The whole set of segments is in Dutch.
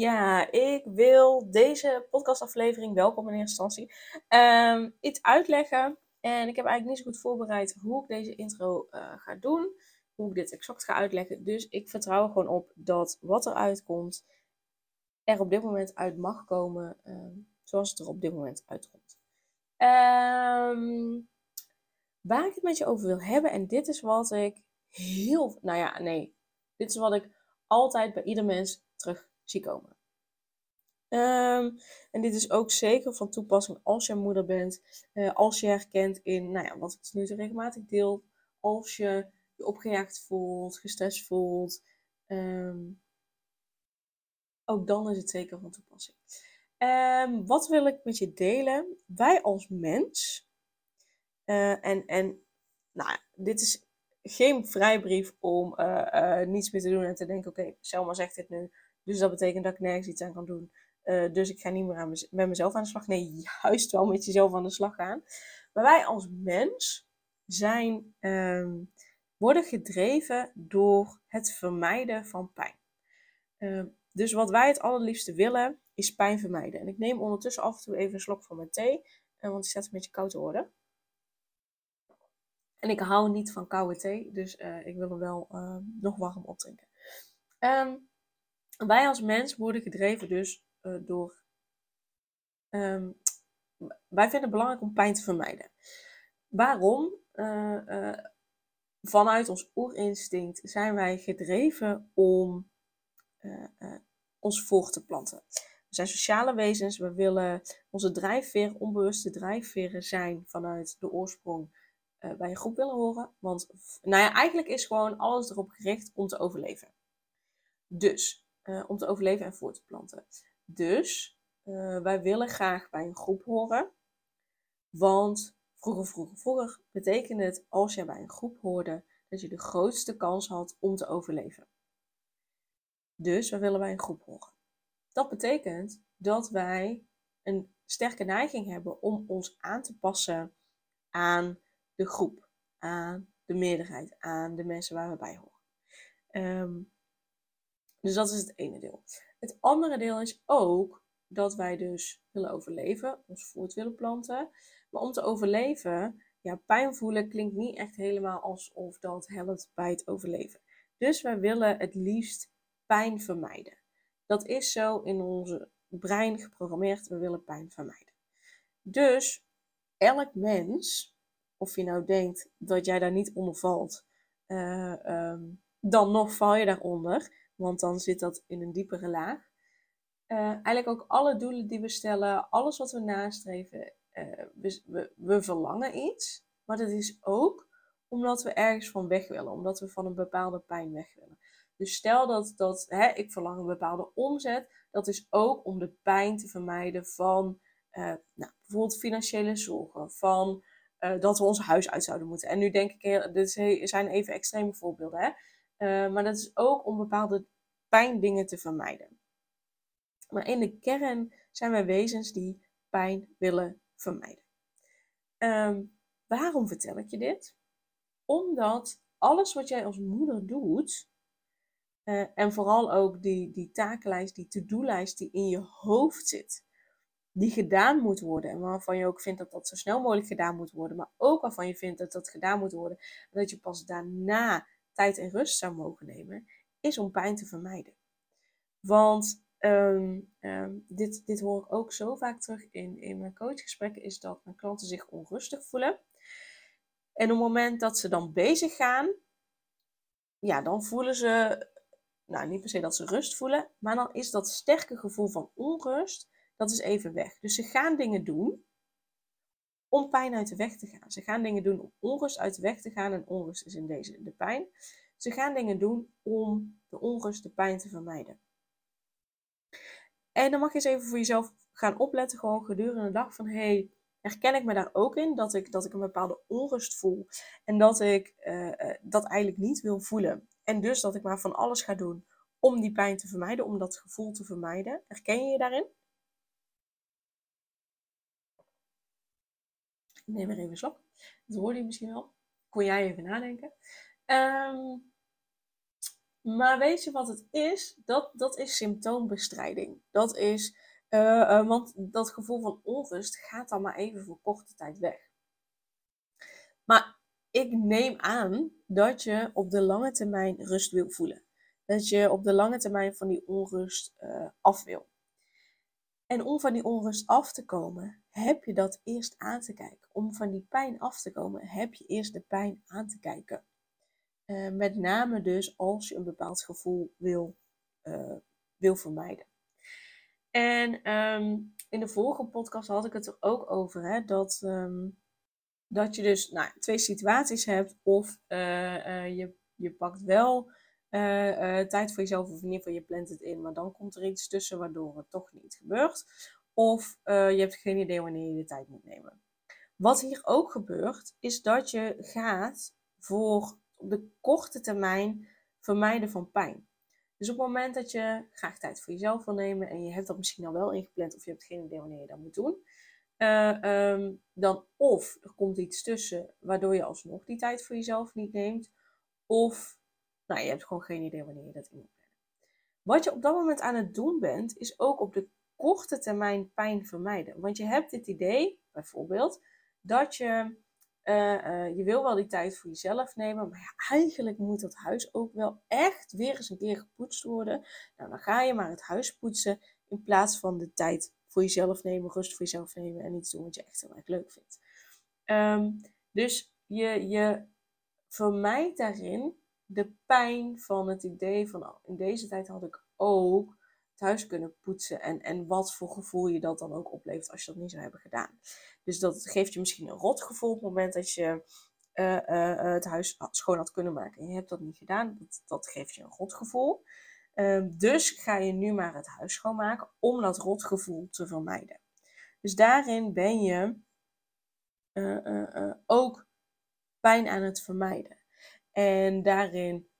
Ja, ik wil deze podcastaflevering, welkom in eerste instantie, um, iets uitleggen. En ik heb eigenlijk niet zo goed voorbereid hoe ik deze intro uh, ga doen, hoe ik dit exact ga uitleggen. Dus ik vertrouw er gewoon op dat wat eruit komt, er op dit moment uit mag komen, um, zoals het er op dit moment uitkomt. Um, waar ik het met je over wil hebben, en dit is wat ik heel, nou ja, nee, dit is wat ik altijd bij ieder mens terug zie komen. Um, en dit is ook zeker van toepassing als je moeder bent, uh, als je herkent in, nou ja, wat ik nu regelmatig deel, als je je opgejaagd voelt, gestrest voelt, um, ook dan is het zeker van toepassing. Um, wat wil ik met je delen? Wij als mens, uh, en, en nou, dit is geen vrijbrief om uh, niets meer te doen en te denken, oké, okay, Selma zegt dit nu, dus dat betekent dat ik nergens iets aan kan doen. Uh, dus ik ga niet meer aan met mezelf aan de slag. Nee, juist wel met jezelf aan de slag gaan. Maar wij als mens zijn, um, worden gedreven door het vermijden van pijn. Uh, dus wat wij het allerliefste willen, is pijn vermijden. En ik neem ondertussen af en toe even een slok van mijn thee, uh, want die staat een beetje koud te worden. En ik hou niet van koude thee, dus ik wil hem wel nog warm opdrinken. Um, wij als mens worden gedreven dus uh, door. Um, wij vinden het belangrijk om pijn te vermijden. Waarom? Uh, uh, vanuit ons oerinstinct zijn wij gedreven om ons voor te planten. We zijn sociale wezens, we willen onze drijfveer, onbewuste drijfveren zijn vanuit de oorsprong bij een groep willen horen. Want nou ja, eigenlijk is gewoon alles erop gericht om te overleven. Dus uh, om te overleven en voor te planten. Dus uh, wij willen graag bij een groep horen. Want vroeger, vroeger, vroeger betekende het als jij bij een groep hoorde dat je de grootste kans had om te overleven. Dus we willen bij een groep horen. Dat betekent dat wij een sterke neiging hebben om ons aan te passen aan de groep, aan de meerderheid, aan de mensen waar we bij horen. Um, dus dat is het ene deel. Het andere deel is ook dat wij dus willen overleven, ons voort willen planten. Maar om te overleven, ja, pijn voelen klinkt niet echt helemaal alsof dat helpt bij het overleven. Dus wij willen het liefst pijn vermijden. Dat is zo in onze brein geprogrammeerd, we willen pijn vermijden. Dus elk mens, of je nou denkt dat jij daar niet onder valt, uh, um, dan nog val je daaronder want dan zit dat in een diepere laag. Uh, eigenlijk ook alle doelen die we stellen, alles wat we nastreven, uh, we, we, verlangen iets. Maar dat is ook omdat we ergens van weg willen, omdat we van een bepaalde pijn weg willen. Dus stel dat, dat hè, ik verlang een bepaalde omzet, dat is ook om de pijn te vermijden van uh, nou, bijvoorbeeld financiële zorgen, van dat we ons huis uit zouden moeten. En nu denk ik, dit zijn even extreme voorbeelden, hè? Uh, maar dat is ook om bepaalde pijndingen te vermijden. Maar in de kern zijn wij wezens die pijn willen vermijden. Um, waarom vertel ik je dit? Omdat alles wat jij als moeder doet, uh, en vooral ook die, die takenlijst, die to-do-lijst die in je hoofd zit, die gedaan moet worden en waarvan je ook vindt dat dat zo snel mogelijk gedaan moet worden, maar ook waarvan je vindt dat dat gedaan moet worden en dat je pas daarna tijd en rust zou mogen nemen, is om pijn te vermijden. Want um, um, dit, dit hoor ik ook zo vaak terug in, in mijn coachgesprekken, is dat mijn klanten zich onrustig voelen. En op het moment dat ze dan bezig gaan, ja, dan voelen ze, nou niet per se dat ze rust voelen, maar dan is dat sterke gevoel van onrust, dat is even weg. Dus ze gaan dingen doen om pijn uit de weg te gaan. Ze gaan dingen doen om onrust uit de weg te gaan. En onrust is in deze de pijn. Ze gaan dingen doen om de onrust, de pijn te vermijden. En dan mag je eens even voor jezelf gaan opletten, gewoon gedurende de dag, van hey, herken ik me daar ook in dat ik, dat ik een bepaalde onrust voel en dat ik uh, dat eigenlijk niet wil voelen. En dus dat ik maar van alles ga doen om die pijn te vermijden, om dat gevoel te vermijden. Herken je je daarin? Neem weer even een. Dat hoorde je misschien wel. Kon jij even nadenken. Um, maar weet je wat het is? Dat, dat is symptoombestrijding. Dat is, uh, want dat gevoel van onrust gaat dan maar even voor korte tijd weg. Maar ik neem aan dat je op de lange termijn rust wil voelen. Dat je op de lange termijn van die onrust uh, af wil. En om van die onrust af te komen, heb je dat eerst aan te kijken. Om van die pijn af te komen, heb je eerst de pijn aan te kijken. Uh, met name dus als je een bepaald gevoel wil, uh, wil vermijden. En um, in de vorige podcast had ik het er ook over hè, dat, um, dat je dus nou, twee situaties hebt. Of uh, je, je pakt wel tijd voor jezelf, of in ieder geval je plant het in, maar dan komt er iets tussen waardoor het toch niet gebeurt. Of je hebt geen idee wanneer je de tijd moet nemen. Wat hier ook gebeurt, is dat je gaat voor op de korte termijn vermijden van pijn. Dus op het moment dat je graag tijd voor jezelf wil nemen en je hebt dat misschien al wel ingepland of je hebt geen idee wanneer je dat moet doen, um, dan of er komt iets tussen waardoor je alsnog die tijd voor jezelf niet neemt, of nou, je hebt gewoon geen idee wanneer je dat in moet plannen. Wat je op dat moment aan het doen bent, is ook op de korte termijn pijn vermijden. Want je hebt dit idee, bijvoorbeeld, dat je uh, uh, je wil wel die tijd voor jezelf nemen, maar ja, eigenlijk moet dat huis ook wel echt weer eens een keer gepoetst worden. Nou, dan ga je maar het huis poetsen in plaats van de tijd voor jezelf nemen, rust voor jezelf nemen en iets doen wat je echt heel erg leuk vindt. Um, dus je, je vermijdt daarin de pijn van het idee van in deze tijd had ik ook het huis kunnen poetsen en, en wat voor gevoel je dat dan ook oplevert als je dat niet zou hebben gedaan. Dus dat geeft je misschien een rot gevoel op het moment dat je uh, uh, het huis schoon had kunnen maken. En je hebt dat niet gedaan. Dat, dat geeft je een rotgevoel. Uh, dus ga je nu maar het huis schoonmaken om dat rotgevoel te vermijden. Dus daarin ben je ook pijn aan het vermijden. En daarin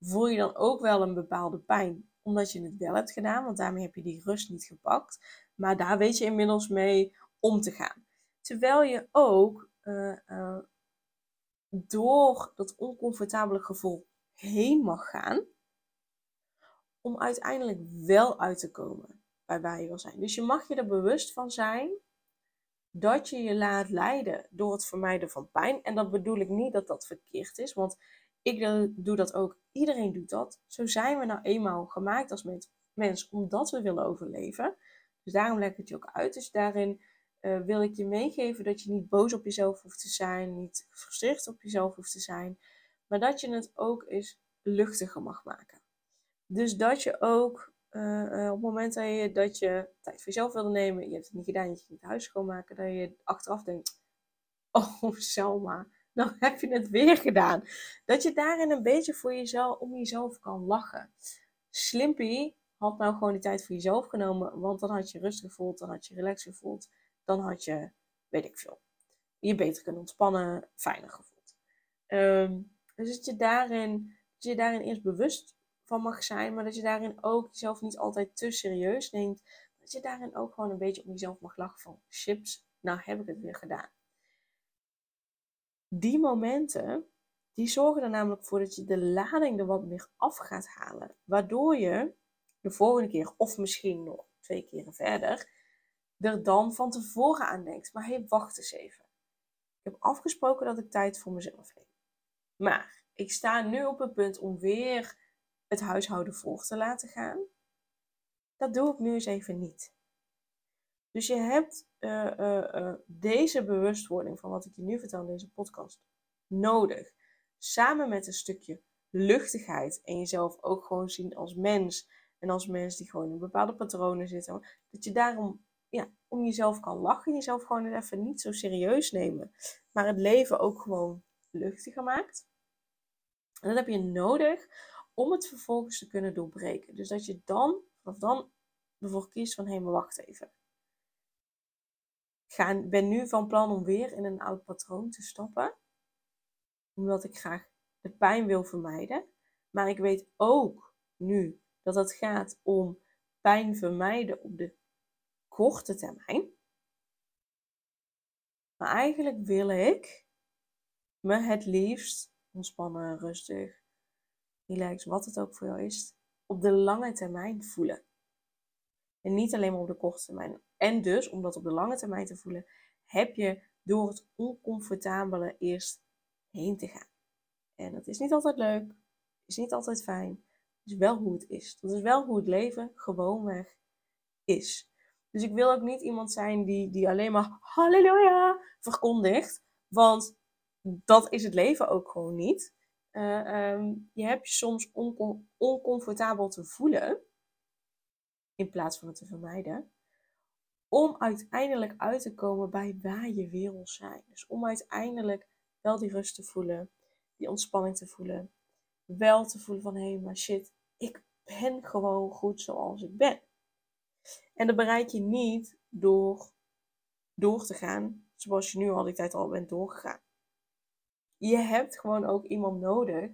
voel je dan ook wel een bepaalde pijn, omdat je het wel hebt gedaan, want daarmee heb je die rust niet gepakt. Maar daar weet je inmiddels mee om te gaan. Terwijl je ook uh, uh, door dat oncomfortabele gevoel heen mag gaan. Om uiteindelijk wel uit te komen bij waar je wil zijn. Dus je mag je er bewust van zijn dat je je laat leiden door het vermijden van pijn. En dat bedoel ik niet dat dat verkeerd is, want ik doe dat ook. Iedereen doet dat. Zo zijn we nou eenmaal gemaakt als mens, omdat we willen overleven. Dus daarom leg ik het je ook uit. Dus daarin uh, wil ik je meegeven dat je niet boos op jezelf hoeft te zijn, niet gefrustreerd op jezelf hoeft te zijn, maar dat je het ook eens luchtiger mag maken. Dus dat je ook uh, uh, op het moment dat je, dat je tijd voor jezelf wilde nemen, je hebt het niet gedaan, je ging het huis schoonmaken, dat je achteraf denkt, oh Selma, nou heb je het weer gedaan. Dat je daarin een beetje voor jezelf, om jezelf kan lachen. Slimpy had nou gewoon die tijd voor jezelf genomen, want dan had je rust gevoeld, dan had je relaxed gevoeld dan had je, weet ik veel, je beter kunnen ontspannen, fijner gevoeld. Um, dus dat je, daarin, dat je daarin eerst bewust van mag zijn, maar dat je daarin ook jezelf niet altijd te serieus neemt. Dat je daarin ook gewoon een beetje om jezelf mag lachen van, chips, nou heb ik het weer gedaan. Die momenten, die zorgen er namelijk voor dat je de lading er wat meer af gaat halen. Waardoor je de volgende keer, of misschien nog twee keren verder, er dan van tevoren aan denkt. Maar hey, wacht eens even. Ik heb afgesproken dat ik tijd voor mezelf heb. Maar ik sta nu op het punt om weer het huishouden voor te laten gaan. Dat doe ik nu eens even niet. Dus je hebt uh, uh, uh, deze bewustwording van wat ik je nu vertel in deze podcast nodig. Samen met een stukje luchtigheid en jezelf ook gewoon zien als mens. En als mens die gewoon in bepaalde patronen zitten. Dat je daarom ja, om jezelf kan lachen. Jezelf gewoon even niet zo serieus nemen. Maar het leven ook gewoon luchtiger maakt. En dat heb je nodig om het vervolgens te kunnen doorbreken. Dus dat je dan, vanaf dan, ervoor kiest van hé, maar wacht even. Ik ben nu van plan om weer in een oud patroon te stappen. Omdat ik graag de pijn wil vermijden. Maar ik weet ook nu dat het gaat om pijn vermijden op de korte termijn. Maar eigenlijk wil ik me het liefst ontspannen, rustig, relax, wat het ook voor jou is, op de lange termijn voelen. En niet alleen maar op de korte termijn. En dus, om dat op de lange termijn te voelen, heb je door het oncomfortabele eerst heen te gaan. En dat is niet altijd leuk, is niet altijd fijn. Het is wel hoe het is. Dat is wel hoe het leven gewoonweg is. Dus ik wil ook niet iemand zijn die, die alleen maar halleluja verkondigt. Want dat is het leven ook gewoon niet. Uh, um, je hebt je soms oncomfortabel te voelen. In plaats van het te vermijden. Om uiteindelijk uit te komen bij waar je wil zijn. Dus om uiteindelijk wel die rust te voelen. Die ontspanning te voelen. Wel te voelen van hé, hey, maar shit, ik ben gewoon goed zoals ik ben. En dat bereik je niet door door te gaan zoals je nu al die tijd al bent doorgegaan. Je hebt gewoon ook iemand nodig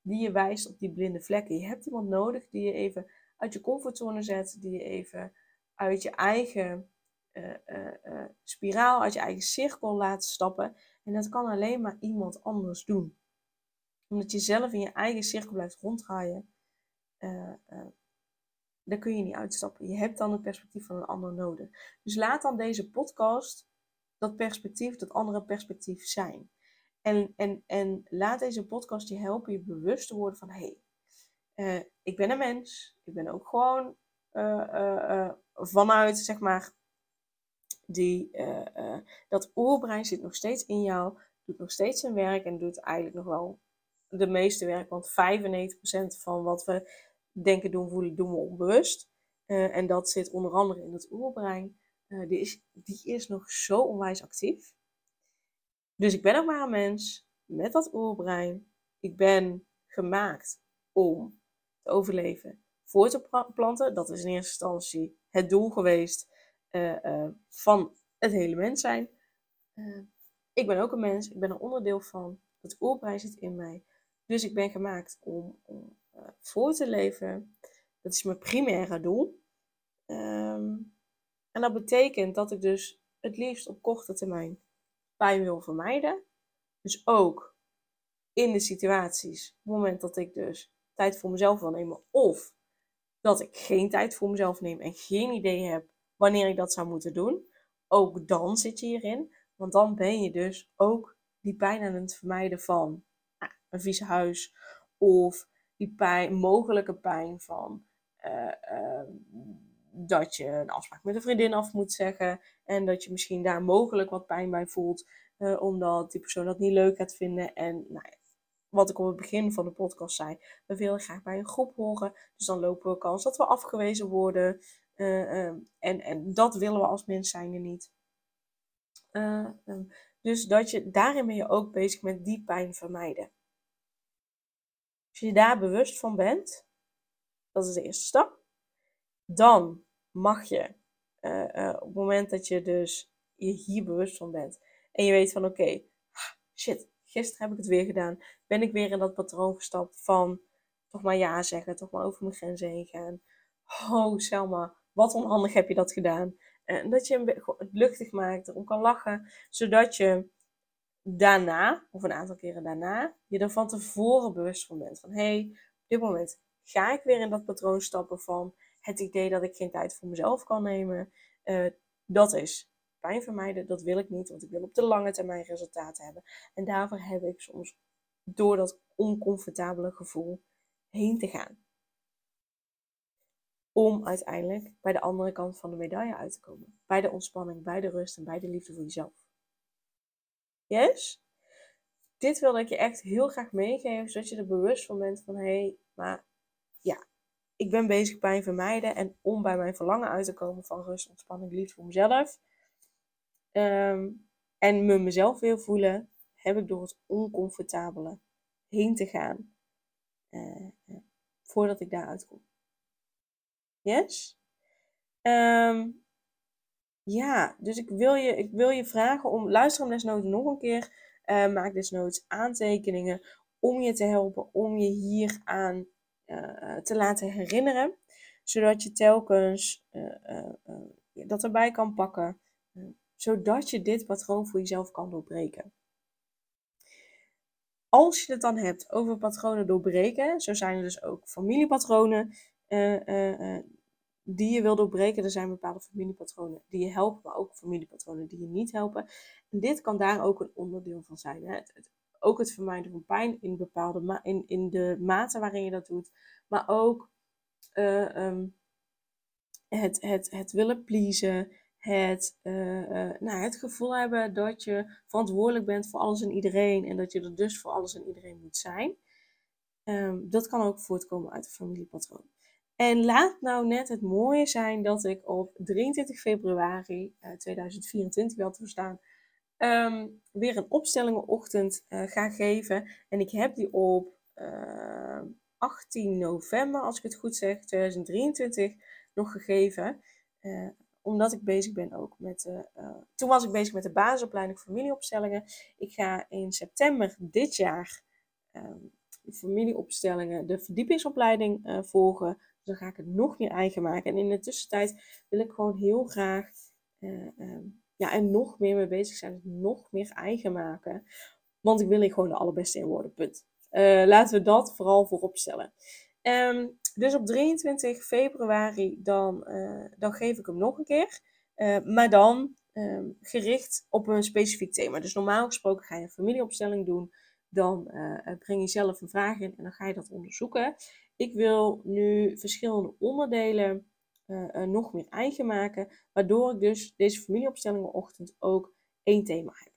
die je wijst op die blinde vlekken. Je hebt iemand nodig die je even uit je comfortzone zet, die je even uit je eigen uh, uh, spiraal, uit je eigen cirkel laat stappen. En dat kan alleen maar iemand anders doen. Omdat je zelf in je eigen cirkel blijft ronddraaien, daar kun je niet uitstappen. Je hebt dan het perspectief van een ander nodig. Dus laat dan deze podcast dat perspectief, dat andere perspectief zijn. En, en, en laat deze podcast je helpen je bewust te worden van hé, hey, uh, ik ben een mens. Ik ben ook gewoon uh, uh, vanuit zeg maar die, dat oerbrein zit nog steeds in jou, doet nog steeds zijn werk en doet eigenlijk nog wel de meeste werk. Want 95% van wat we denken, doen, voelen, doen we onbewust. en dat zit onder andere in het oerbrein. Die, is, die is nog zo onwijs actief. Dus ik ben ook maar een mens met dat oerbrein. Ik ben gemaakt om te overleven, voor te planten. Dat is in eerste instantie het doel geweest uh, uh, van het hele mens zijn. ik ben ook een mens, ik ben een onderdeel van. Het oerbrein zit in mij. Dus ik ben gemaakt om, om voor te leven. Dat is mijn primaire doel. Um, en dat betekent dat ik dus het liefst op korte termijn pijn wil vermijden. Dus ook in de situaties, op het moment dat ik dus tijd voor mezelf wil nemen, of dat ik geen tijd voor mezelf neem en geen idee heb wanneer ik dat zou moeten doen, ook dan zit je hierin. Want dan ben je dus ook die pijn aan het vermijden van nou, een vies huis of die pijn, mogelijke pijn van uh, uh, dat je een afspraak met een vriendin af moet zeggen. En dat je misschien daar mogelijk wat pijn bij voelt. Uh, omdat die persoon dat niet leuk gaat vinden. En nou ja, wat ik op het begin van de podcast zei. We willen graag bij een groep horen. Dus dan lopen we kans dat we afgewezen worden. Uh, en, en dat willen we als mens zijn er niet. Uh, dus dat je, daarin ben je ook bezig met die pijn vermijden. Als je daar bewust van bent, dat is de eerste stap. Dan mag je, uh, uh, op het moment dat je dus je hier bewust van bent en je weet van oké, shit, gisteren heb ik het weer gedaan, ben ik weer in dat patroon gestapt van toch maar ja zeggen, toch maar over mijn grenzen heen gaan. Oh Selma, wat onhandig heb je dat gedaan. En dat je het luchtig maakt, erom kan lachen, zodat je daarna, of een aantal keren daarna, je er van tevoren bewust van bent. Van hé, hey, op dit moment ga ik weer in dat patroon stappen van het idee dat ik geen tijd voor mezelf kan nemen, uh, dat is pijn vermijden. Dat wil ik niet, want ik wil op de lange termijn resultaten hebben. En daarvoor heb ik soms door dat oncomfortabele gevoel heen te gaan. Om uiteindelijk bij de andere kant van de medaille uit te komen. Bij de ontspanning, bij de rust en bij de liefde voor jezelf. Yes? Dit wilde ik je echt heel graag meegeven, zodat je er bewust van bent van hé, hey, maar ja, ik ben bezig pijn vermijden en om bij mijn verlangen uit te komen van rust, ontspanning, liefde voor mezelf. Ehm, en me mezelf weer voelen, heb ik door het oncomfortabele heen te gaan uh, voordat ik daaruit kom. Yes? Ehm, ja, dus ik wil, je, ik wil je vragen om, luister hem desnoods nog een keer. Uh, maak desnoods aantekeningen om je te helpen, om je hieraan uh, te laten herinneren. Zodat je telkens uh, dat erbij kan pakken. zodat je dit patroon voor jezelf kan doorbreken. Als je het dan hebt over patronen doorbreken, zo zijn er dus ook familiepatronen die je wil doorbreken. Er zijn bepaalde familiepatronen die je helpen, maar ook familiepatronen die je niet helpen. En dit kan daar ook een onderdeel van zijn. Hè? Het, ook het vermijden van pijn in, bepaalde in, in de mate waarin je dat doet. Maar ook uh, um, het, het, het willen pleasen. Het, uh, nou, het gevoel hebben dat je verantwoordelijk bent voor alles en iedereen. En dat je er dus voor alles en iedereen moet zijn. Um, dat kan ook voortkomen uit een familiepatroon. En laat nou net het mooie zijn dat ik op 23 februari 2024 wel te verstaan um, weer een opstellingenochtend uh, ga geven. En ik heb die op uh, ehm, 18 november, als ik het goed zeg, 2023 nog gegeven. Uh, omdat ik bezig ben ook met. Uh, toen was ik bezig met de basisopleiding familieopstellingen. Ik ga in september dit jaar um, familieopstellingen, de verdiepingsopleiding volgen. Dus dan ga ik het nog meer eigen maken. En in de tussentijd wil ik gewoon heel graag um, ja, en nog meer mee bezig zijn. Dus nog meer eigen maken. Want ik wil hier gewoon de allerbeste in worden. Punt. Uh, laten we dat vooral voorop stellen. Um, dus op 23 februari dan, uh, dan geef ik hem nog een keer. Uh, maar dan um, gericht op een specifiek thema. Dus normaal gesproken ga je een familieopstelling doen. Dan breng je zelf een vraag in en dan ga je dat onderzoeken. Ik wil nu verschillende onderdelen uh, nog meer eigen maken. Waardoor ik dus deze familieopstellingenochtend ook één thema heb.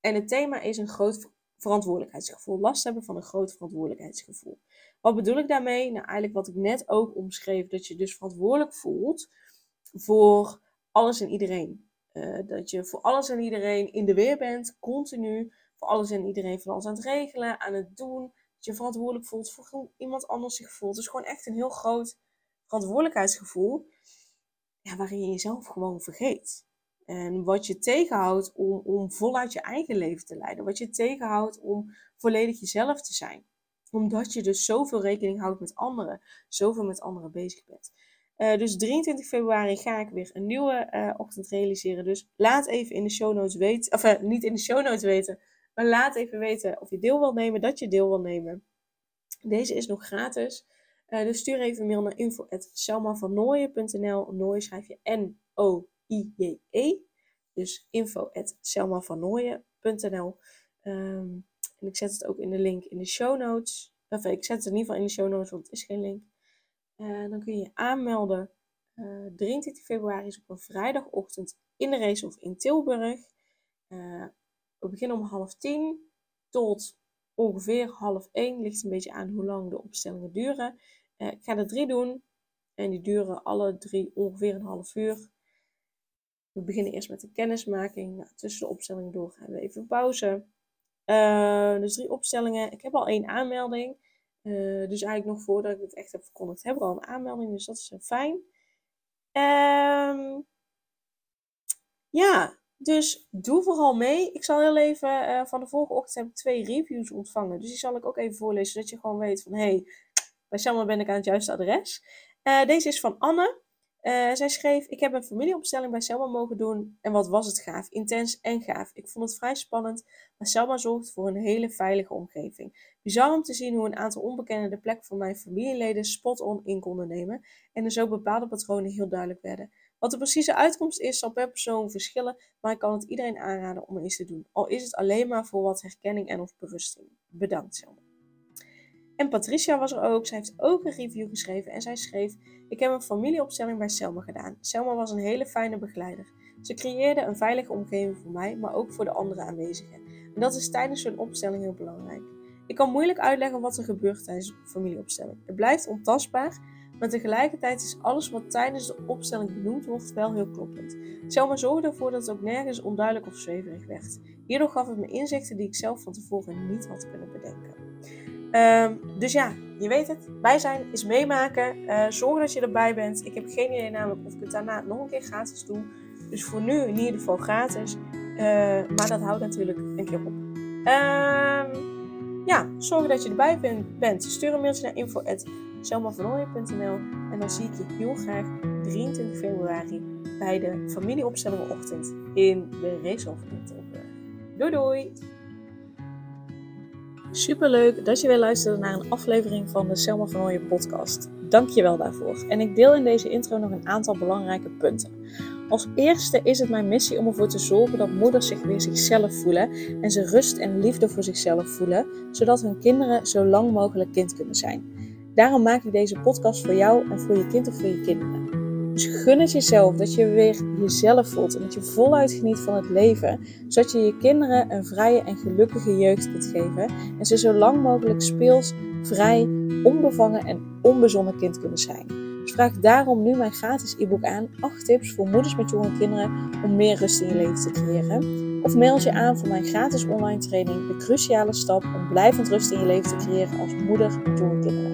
En het thema is een groot verantwoordelijkheidsgevoel. Last hebben van een groot verantwoordelijkheidsgevoel. Wat bedoel ik daarmee? Nou, eigenlijk wat ik net ook omschreef. Dat je dus verantwoordelijk voelt voor alles en iedereen. Uh, dat je voor alles en iedereen in de weer bent, continu. Voor alles en iedereen van alles aan het regelen, aan het doen. Dat je verantwoordelijk voelt voor hoe iemand anders zich voelt. Dus gewoon echt een heel groot verantwoordelijkheidsgevoel ja, waarin je jezelf gewoon vergeet. En wat je tegenhoudt om, om voluit je eigen leven te leiden. Wat je tegenhoudt om volledig jezelf te zijn. Omdat je dus zoveel rekening houdt met anderen. Zoveel met anderen bezig bent. Uh, dus 23 februari ga ik weer een nieuwe uh, ochtend realiseren. Dus laat even in de show notes weten. Of uh, niet in de show notes weten. Maar laat even weten of je deel wil nemen. Dat je deel wil nemen. Deze is nog gratis. Uh, dus stuur even een mail naar info.selmavannooien.nl. Nooien schrijf je N-O-I-J-E. Dus info.selmavannooien.nl. Um, ehm, en ik zet het ook in de link in de show notes. Of ik zet het in ieder geval in de show notes, want het is geen link. Uh, dan kun je je aanmelden. Uh, 23 februari is op een vrijdagochtend in de race of in Tilburg. We beginnen om half tien tot ongeveer half één. Ligt een beetje aan hoe lang de opstellingen duren. Uh, ik ga er drie doen. En die duren alle drie ongeveer een half uur. We beginnen eerst met de kennismaking. Nou, tussen de opstellingen door gaan we even pauze. Uh, dus drie opstellingen. Ik heb al één aanmelding. Uh, dus eigenlijk nog voordat ik het echt heb verkondigd, hebben we al een aanmelding. Dus dat is fijn. Um, ja, dus doe vooral mee. Ik zal heel even, uh, van de vorige ochtend heb ik twee reviews ontvangen. Dus die zal ik ook even voorlezen, zodat je gewoon weet van, hé, hey, bij Selma ben ik aan het juiste adres. Uh, deze is van Anne. Uh, zij schreef, ik heb een familieopstelling bij Selma mogen doen. En wat was het gaaf, intens en gaaf. Ik vond het vrij spannend, maar Selma zorgt voor een hele veilige omgeving. Bizar om te zien hoe een aantal onbekenden de plek van mijn familieleden spot-on in konden nemen. En er zo bepaalde patronen heel duidelijk werden. Wat de precieze uitkomst is, zal per persoon verschillen, maar ik kan het iedereen aanraden om eens te doen. Al is het alleen maar voor wat herkenning en of berusting. Bedankt, Selma. En Patricia was er ook. Zij heeft ook een review geschreven en zij schreef: Ik heb een familieopstelling bij Selma gedaan. Selma was een hele fijne begeleider. Ze creëerde een veilige omgeving voor mij, maar ook voor de andere aanwezigen. En dat is tijdens zo'n opstelling heel belangrijk. Ik kan moeilijk uitleggen wat er gebeurt tijdens een familieopstelling. Het blijft ontastbaar, maar tegelijkertijd is alles wat tijdens de opstelling benoemd wordt wel heel kloppend. Selma zorgde ervoor dat het ook nergens onduidelijk of zweverig werd. Hierdoor gaf het me inzichten die ik zelf van tevoren niet had kunnen bedenken. Ehm, dus ja, je weet het. Bij zijn is meemaken. Uh, zorg dat je erbij bent. Ik heb geen idee namelijk of ik het daarna nog een keer gratis doe. Dus voor nu in ieder geval gratis. Uh, maar dat houdt natuurlijk een keer op. Um, ja, zorg dat je erbij bent. Stuur een mailtje naar info.selmavernooien.nl En dan zie ik je heel graag 23 februari bij de familieopstellingenochtend in de Reeshof. Doei doei! Superleuk dat je weer luisterde naar een aflevering van de Selma van Ooyen podcast. Dank je wel daarvoor. En ik deel in deze intro nog een aantal belangrijke punten. Als eerste is het mijn missie om ervoor te zorgen dat moeders zich weer zichzelf voelen en ze rust en liefde voor zichzelf voelen, zodat hun kinderen zo lang mogelijk kind kunnen zijn. Daarom maak ik deze podcast voor jou en voor je kind of voor je kinderen. Dus gun het jezelf dat je weer jezelf voelt en dat je voluit geniet van het leven, zodat je je kinderen een vrije en gelukkige jeugd kunt geven en ze zo lang mogelijk speels, vrij, onbevangen en onbezonnen kind kunnen zijn. Dus vraag daarom nu mijn gratis e-book aan, 8 tips voor moeders met jonge kinderen om meer rust in je leven te creëren. Of meld je aan voor mijn gratis online training, de cruciale stap om blijvend rust in je leven te creëren als moeder met jonge kinderen.